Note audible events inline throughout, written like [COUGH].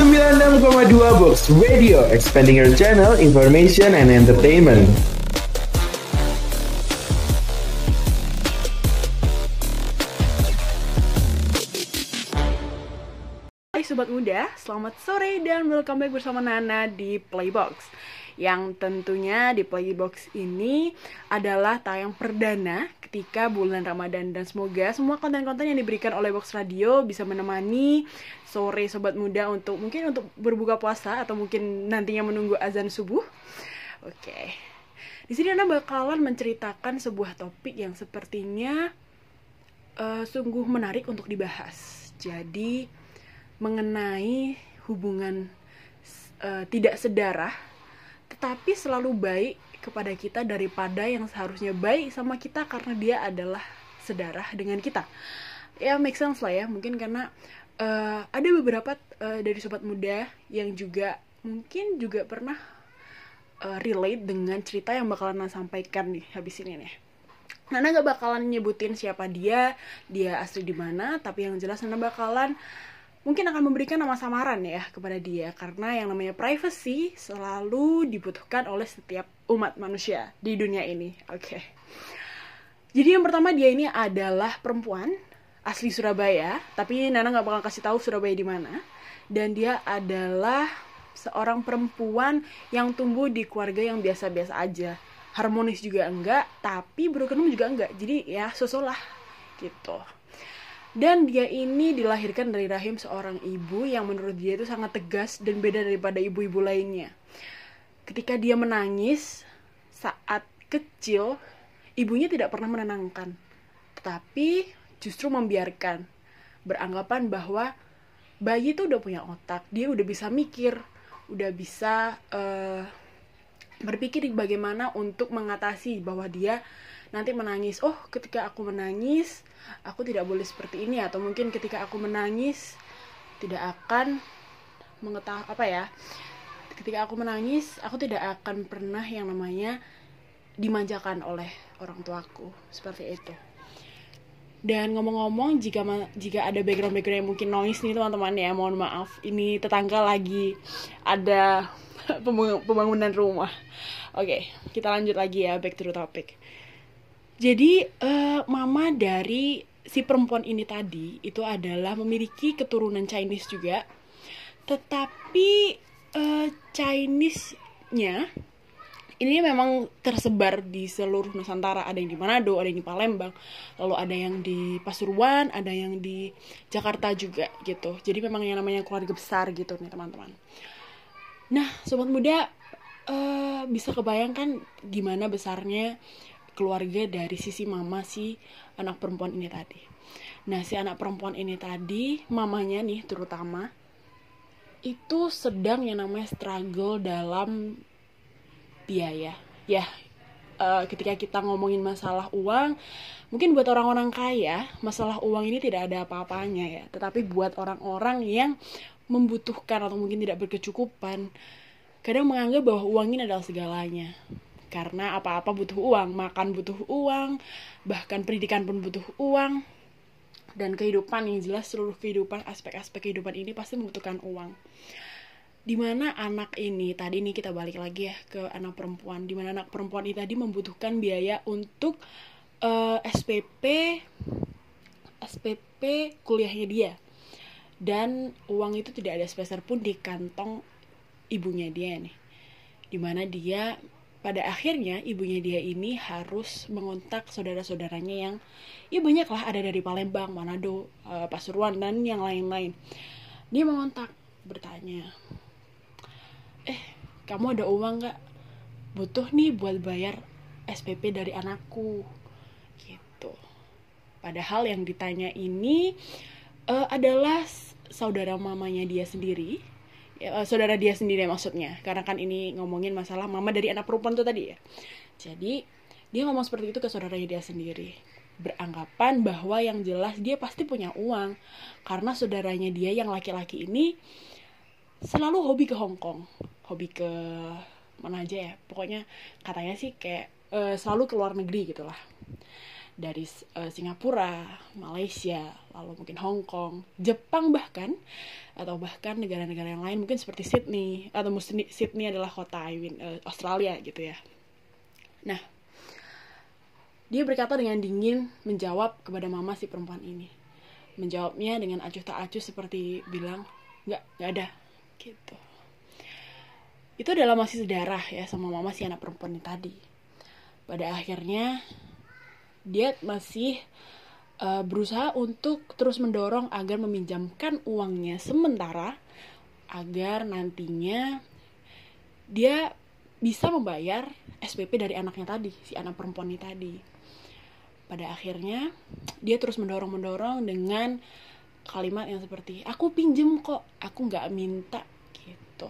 96,2 Box Radio, expanding your channel, information and entertainment. Hai Sobat Muda, selamat sore dan welcome back bersama Nana di Playbox Yang tentunya di Playbox ini adalah tayang perdana ketika bulan Ramadan. Dan semoga semua konten-konten yang diberikan oleh Box Radio bisa menemani sore Sobat Muda untuk mungkin untuk berbuka puasa Atau mungkin nantinya menunggu azan subuh. Oke, di sini Nana bakalan menceritakan sebuah topik yang sepertinya eh, sungguh menarik untuk dibahas. Jadi mengenai hubungan uh, tidak sedarah tetapi selalu baik kepada kita daripada yang seharusnya baik sama kita karena dia adalah sedarah dengan kita. Ya make sense lah ya mungkin karena uh, ada beberapa uh, dari sobat muda yang juga mungkin juga pernah uh, relate dengan cerita yang bakalan Nana sampaikan nih habis ini nih. Nana gak bakalan nyebutin siapa dia, dia asli di mana, tapi yang jelas Nana bakalan mungkin akan memberikan nama samaran ya kepada dia karena yang namanya privacy selalu dibutuhkan oleh setiap umat manusia di dunia ini. Oke. Jadi yang pertama dia ini adalah perempuan asli Surabaya, tapi Nana nggak bakal kasih tahu Surabaya di mana. Dan dia adalah seorang perempuan yang tumbuh di keluarga yang biasa-biasa aja. Harmonis juga enggak, tapi broken juga enggak. Jadi ya sosolah gitu. Dan dia ini dilahirkan dari rahim seorang ibu yang menurut dia itu sangat tegas dan beda daripada ibu-ibu lainnya. Ketika dia menangis saat kecil, ibunya tidak pernah menenangkan, tetapi justru membiarkan, beranggapan bahwa bayi itu udah punya otak, dia udah bisa mikir, udah bisa uh, berpikir bagaimana untuk mengatasi bahwa dia nanti menangis. Oh ketika aku menangis aku tidak boleh seperti ini. Atau mungkin ketika aku menangis tidak akan mengetahui apa ya ketika aku menangis aku tidak akan pernah yang namanya dimanjakan oleh orang tuaku. Seperti itu. Dan ngomong-ngomong jika jika ada background background yang mungkin noise nih teman-teman ya mohon maaf. Ini tetangga lagi ada [LAUGHS] pembangunan rumah. Oke kita lanjut lagi ya back to the topic jadi uh, mama dari si perempuan ini tadi itu adalah memiliki keturunan Chinese juga, tetapi uh, Chinese-nya ini memang tersebar di seluruh Nusantara. Ada yang di Manado, ada yang di Palembang, lalu ada yang di Pasuruan, ada yang di Jakarta juga gitu. Jadi memang yang namanya keluarga besar gitu nih teman-teman. Nah, sobat muda uh, bisa kebayangkan gimana besarnya keluarga dari sisi mama si anak perempuan ini tadi. Nah, si anak perempuan ini tadi, mamanya nih terutama, itu sedang yang namanya struggle dalam biaya. Ya, uh, ketika kita ngomongin masalah uang, mungkin buat orang-orang kaya, masalah uang ini tidak ada apa-apanya ya. Tetapi buat orang-orang yang membutuhkan atau mungkin tidak berkecukupan, kadang menganggap bahwa uang ini adalah segalanya karena apa-apa butuh uang, makan butuh uang, bahkan pendidikan pun butuh uang. Dan kehidupan yang jelas seluruh kehidupan, aspek-aspek kehidupan ini pasti membutuhkan uang. Di mana anak ini, tadi ini kita balik lagi ya ke anak perempuan, di mana anak perempuan ini tadi membutuhkan biaya untuk uh, SPP, SPP kuliahnya dia. Dan uang itu tidak ada sepeser pun di kantong ibunya dia nih. Di mana dia pada akhirnya ibunya dia ini harus mengontak saudara-saudaranya yang ya banyak ada dari Palembang, Manado, uh, Pasuruan dan yang lain-lain. Dia mengontak bertanya, eh kamu ada uang nggak? Butuh nih buat bayar SPP dari anakku, gitu. Padahal yang ditanya ini uh, adalah saudara mamanya dia sendiri ya, saudara dia sendiri maksudnya. Karena kan ini ngomongin masalah mama dari anak perempuan tuh tadi ya. Jadi dia ngomong seperti itu ke saudaranya dia sendiri. Beranggapan bahwa yang jelas dia pasti punya uang. Karena saudaranya dia yang laki-laki ini selalu hobi ke Hong Kong. Hobi ke mana aja ya. Pokoknya katanya sih kayak uh, selalu ke luar negeri gitulah dari uh, Singapura, Malaysia, lalu mungkin Hong Kong, Jepang bahkan atau bahkan negara-negara yang lain mungkin seperti Sydney atau Sydney adalah kota I mean, uh, Australia gitu ya. Nah, dia berkata dengan dingin menjawab kepada mama si perempuan ini. Menjawabnya dengan acuh tak acuh seperti bilang, nggak, nggak ada, gitu. Itu adalah masih sedarah ya sama mama si anak perempuan ini tadi. Pada akhirnya dia masih uh, berusaha untuk terus mendorong agar meminjamkan uangnya sementara agar nantinya dia bisa membayar SPP dari anaknya tadi, si anak perempuan ini tadi. Pada akhirnya dia terus mendorong-mendorong dengan kalimat yang seperti aku pinjem kok, aku nggak minta gitu.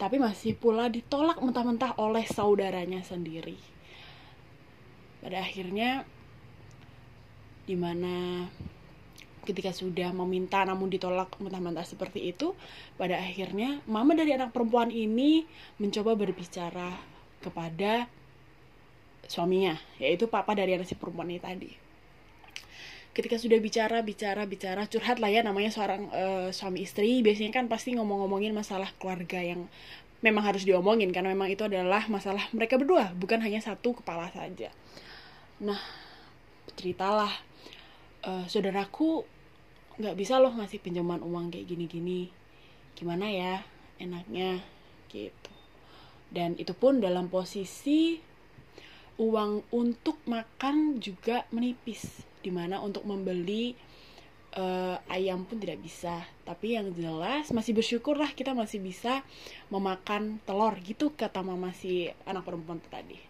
Tapi masih pula ditolak mentah-mentah oleh saudaranya sendiri pada akhirnya di mana ketika sudah meminta namun ditolak mentah-mentah seperti itu pada akhirnya mama dari anak perempuan ini mencoba berbicara kepada suaminya yaitu papa dari anak si perempuan ini tadi. Ketika sudah bicara bicara bicara curhat lah ya namanya seorang uh, suami istri biasanya kan pasti ngomong-ngomongin masalah keluarga yang memang harus diomongin karena memang itu adalah masalah mereka berdua bukan hanya satu kepala saja nah ceritalah uh, saudaraku nggak bisa loh ngasih pinjaman uang kayak gini-gini. Gimana ya enaknya? Gitu. Dan itu pun dalam posisi uang untuk makan juga menipis di mana untuk membeli uh, ayam pun tidak bisa. Tapi yang jelas masih bersyukur lah kita masih bisa memakan telur gitu kata mama si anak perempuan tadi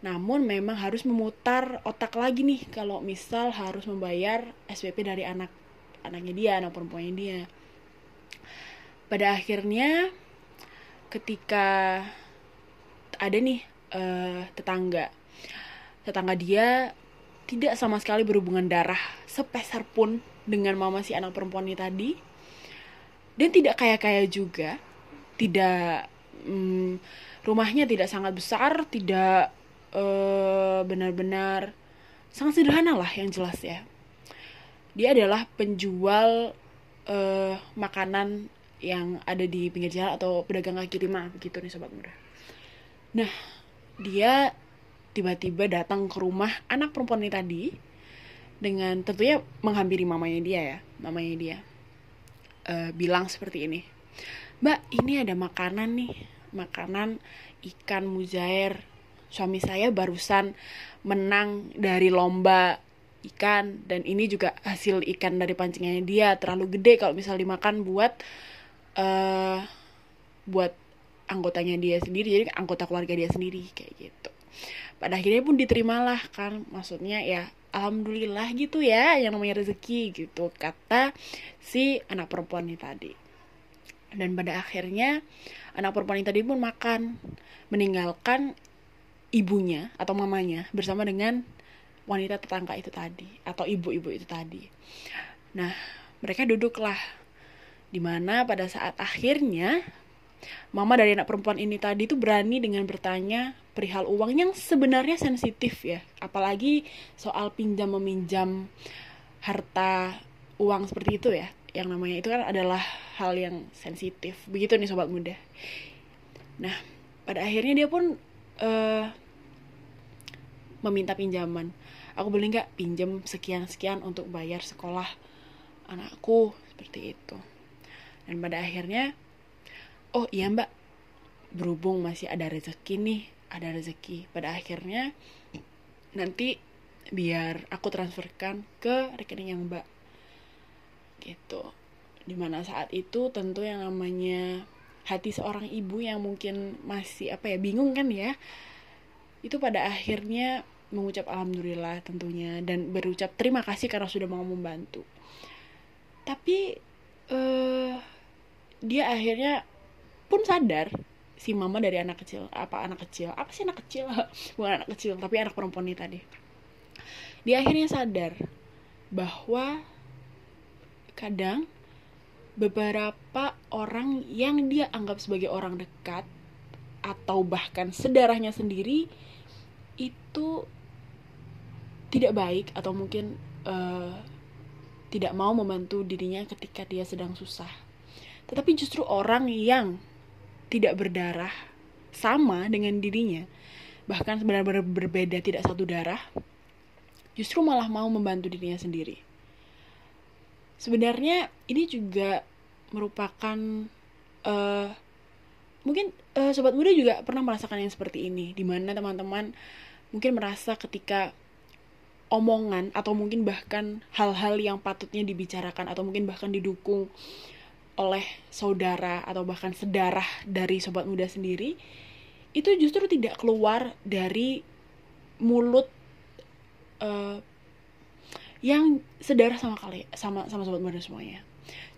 namun memang harus memutar otak lagi nih kalau misal harus membayar SPP dari anak anaknya dia, anak perempuannya dia. Pada akhirnya ketika ada nih uh, tetangga, tetangga dia tidak sama sekali berhubungan darah sepeser pun dengan mama si anak perempuan ini tadi, dan tidak kaya-kaya juga, tidak um, rumahnya tidak sangat besar, tidak eh, benar-benar sangat sederhana lah yang jelas ya. Dia adalah penjual uh, makanan yang ada di pinggir jalan atau pedagang kaki lima begitu nih sobat muda. Nah dia tiba-tiba datang ke rumah anak perempuan ini tadi dengan tentunya menghampiri mamanya dia ya mamanya dia. Uh, bilang seperti ini mbak ini ada makanan nih makanan ikan mujair suami saya barusan menang dari lomba ikan dan ini juga hasil ikan dari pancingnya dia. Terlalu gede kalau misal dimakan buat uh, buat anggotanya dia sendiri jadi anggota keluarga dia sendiri kayak gitu. Pada akhirnya pun diterimalah kan maksudnya ya alhamdulillah gitu ya yang namanya rezeki gitu kata si anak perempuan ini tadi. Dan pada akhirnya anak perempuan ini tadi pun makan meninggalkan ibunya atau mamanya bersama dengan wanita tetangga itu tadi atau ibu-ibu itu tadi. Nah, mereka duduklah di mana pada saat akhirnya mama dari anak perempuan ini tadi itu berani dengan bertanya perihal uang yang sebenarnya sensitif ya, apalagi soal pinjam meminjam harta uang seperti itu ya, yang namanya itu kan adalah hal yang sensitif. Begitu nih sobat muda. Nah, pada akhirnya dia pun uh, meminta pinjaman. Aku boleh nggak? Pinjam sekian sekian untuk bayar sekolah anakku seperti itu. Dan pada akhirnya oh iya mbak. Berhubung masih ada rezeki nih ada rezeki. Pada akhirnya nanti biar aku transferkan ke rekening yang mbak. Gitu. Di mana saat itu tentu yang namanya hati seorang ibu yang mungkin masih apa ya bingung kan ya. Itu pada akhirnya mengucap alhamdulillah tentunya dan berucap terima kasih karena sudah mau membantu. Tapi uh, dia akhirnya pun sadar si mama dari anak kecil apa anak kecil? Apa sih anak kecil? [LAUGHS] Bukan anak kecil tapi anak perempuan ini tadi. Dia akhirnya sadar bahwa kadang beberapa orang yang dia anggap sebagai orang dekat atau bahkan sedarahnya sendiri itu tidak baik atau mungkin uh, tidak mau membantu dirinya ketika dia sedang susah. Tetapi justru orang yang tidak berdarah sama dengan dirinya, bahkan benar-benar berbeda tidak satu darah, justru malah mau membantu dirinya sendiri. Sebenarnya ini juga merupakan uh, mungkin uh, sobat muda juga pernah merasakan yang seperti ini, di mana teman-teman mungkin merasa ketika omongan atau mungkin bahkan hal-hal yang patutnya dibicarakan atau mungkin bahkan didukung oleh saudara atau bahkan sedarah dari sobat muda sendiri itu justru tidak keluar dari mulut uh, yang sedarah sama kali sama sama sobat muda semuanya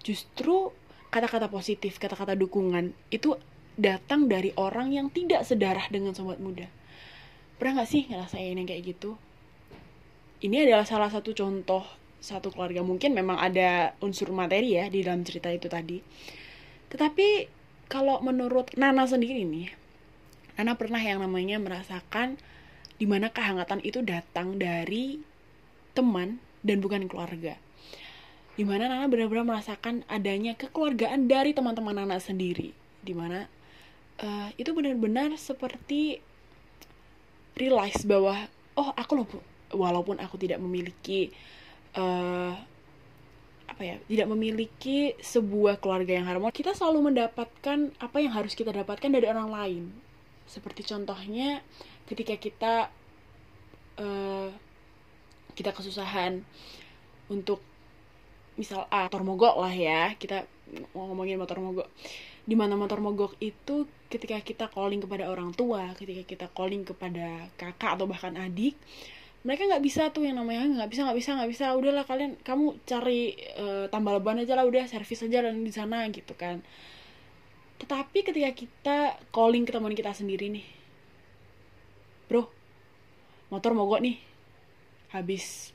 justru kata-kata positif kata-kata dukungan itu datang dari orang yang tidak sedarah dengan sobat muda. Pernah nggak sih ngerasain yang kayak gitu? Ini adalah salah satu contoh satu keluarga. Mungkin memang ada unsur materi ya di dalam cerita itu tadi. Tetapi kalau menurut Nana sendiri nih Nana pernah yang namanya merasakan di mana kehangatan itu datang dari teman dan bukan keluarga di mana Nana benar-benar merasakan adanya kekeluargaan dari teman-teman Nana sendiri. Di mana uh, itu benar-benar seperti realize bahwa oh aku loh walaupun aku tidak memiliki uh, apa ya tidak memiliki sebuah keluarga yang harmonis kita selalu mendapatkan apa yang harus kita dapatkan dari orang lain. Seperti contohnya ketika kita uh, kita kesusahan untuk misal A motor mogok lah ya. Kita ngomongin motor mogok. Di mana motor mogok itu ketika kita calling kepada orang tua ketika kita calling kepada kakak atau bahkan adik mereka nggak bisa tuh yang namanya nggak bisa nggak bisa nggak bisa. Udahlah kalian kamu cari uh, tambal ban aja lah udah servis aja dan di sana gitu kan. Tetapi ketika kita calling ke teman kita sendiri nih bro motor mogok nih habis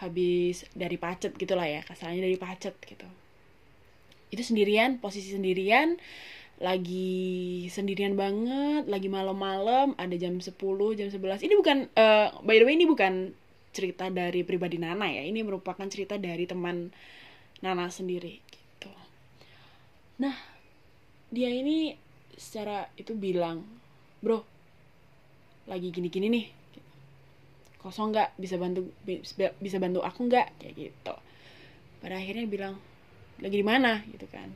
habis dari pacet gitulah ya kasarnya dari pacet gitu itu sendirian posisi sendirian lagi sendirian banget, lagi malam-malam, ada jam 10, jam 11. Ini bukan uh, by the way ini bukan cerita dari pribadi Nana ya. Ini merupakan cerita dari teman Nana sendiri gitu. Nah, dia ini secara itu bilang, "Bro, lagi gini-gini nih. Kosong nggak? Bisa bantu bisa bantu aku nggak?" kayak gitu. Pada akhirnya bilang, "Lagi di mana?" gitu kan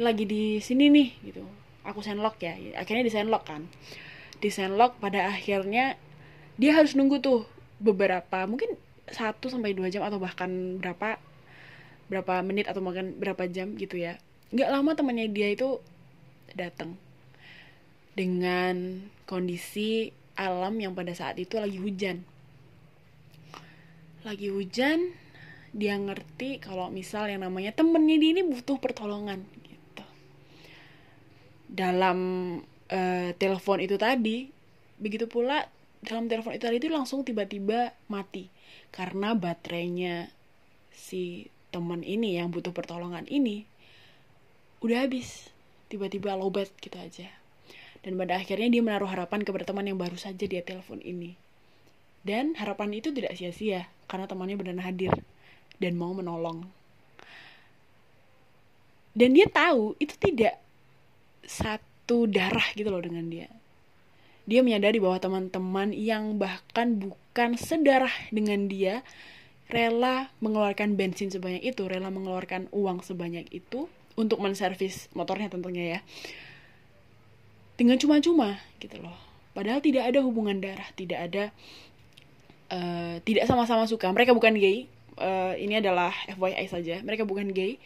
lagi di sini nih gitu aku sendlock ya akhirnya di sendlock kan di sendlock pada akhirnya dia harus nunggu tuh beberapa mungkin satu sampai dua jam atau bahkan berapa berapa menit atau mungkin berapa jam gitu ya nggak lama temannya dia itu datang dengan kondisi alam yang pada saat itu lagi hujan lagi hujan dia ngerti kalau misal yang namanya temennya dia ini butuh pertolongan dalam uh, telepon itu tadi begitu pula dalam telepon itu tadi itu langsung tiba-tiba mati. Karena baterainya si teman ini yang butuh pertolongan ini udah habis. Tiba-tiba lowbat gitu aja. Dan pada akhirnya dia menaruh harapan kepada teman yang baru saja dia telepon ini dan harapan itu tidak sia-sia karena temannya benar hadir dan mau menolong dan dia tahu itu tidak satu darah gitu loh dengan dia. Dia menyadari bahwa teman-teman yang bahkan bukan sedarah dengan dia rela mengeluarkan bensin sebanyak itu, rela mengeluarkan uang sebanyak itu untuk menservis motornya tentunya ya. Dengan cuma-cuma gitu loh. Padahal tidak ada hubungan darah, tidak ada uh, tidak sama-sama suka. Mereka bukan gay. Uh, ini adalah FYI saja. Mereka bukan gay.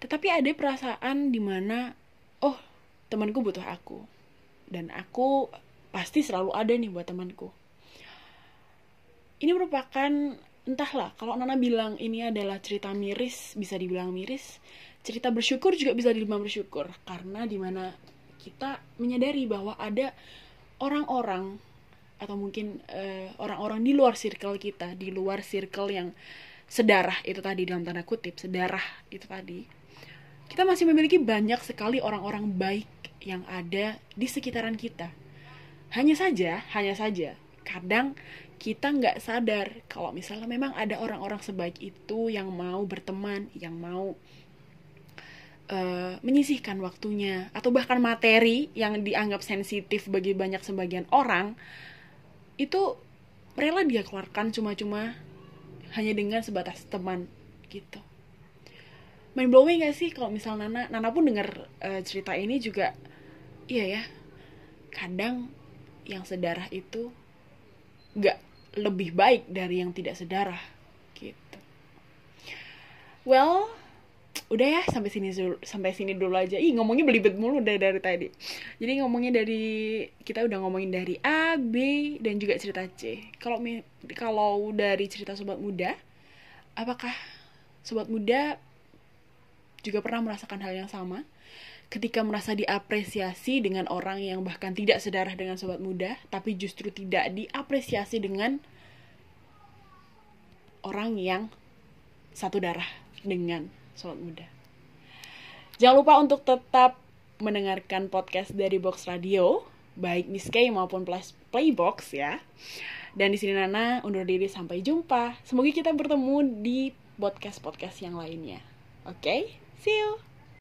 Tetapi ada perasaan di mana, oh temanku butuh aku dan aku pasti selalu ada nih buat temanku ini merupakan entahlah kalau Nana bilang ini adalah cerita miris bisa dibilang miris cerita bersyukur juga bisa dibilang bersyukur karena di mana kita menyadari bahwa ada orang-orang atau mungkin eh, orang-orang di luar circle kita di luar circle yang sedarah itu tadi dalam tanda kutip sedarah itu tadi kita masih memiliki banyak sekali orang-orang baik yang ada di sekitaran kita. Hanya saja, hanya saja, kadang kita nggak sadar kalau misalnya memang ada orang-orang sebaik itu yang mau berteman, yang mau uh, menyisihkan waktunya atau bahkan materi yang dianggap sensitif bagi banyak sebagian orang itu rela dia keluarkan cuma-cuma hanya dengan sebatas teman gitu. Main blowing gak sih kalau misal Nana Nana pun dengar uh, cerita ini juga iya ya kadang yang sedarah itu gak lebih baik dari yang tidak sedarah gitu. Well, udah ya sampai sini sampai sini dulu aja. Ih ngomongnya belibet mulu dari dari tadi. Jadi ngomongnya dari kita udah ngomongin dari A, B dan juga cerita C. Kalau kalau dari cerita sobat muda, apakah sobat muda juga pernah merasakan hal yang sama? ketika merasa diapresiasi dengan orang yang bahkan tidak sedarah dengan sobat muda, tapi justru tidak diapresiasi dengan orang yang satu darah dengan sobat muda. Jangan lupa untuk tetap mendengarkan podcast dari Box Radio, baik Miss K maupun Playbox ya. Dan di sini Nana undur diri sampai jumpa. Semoga kita bertemu di podcast-podcast yang lainnya. Oke, okay? see you.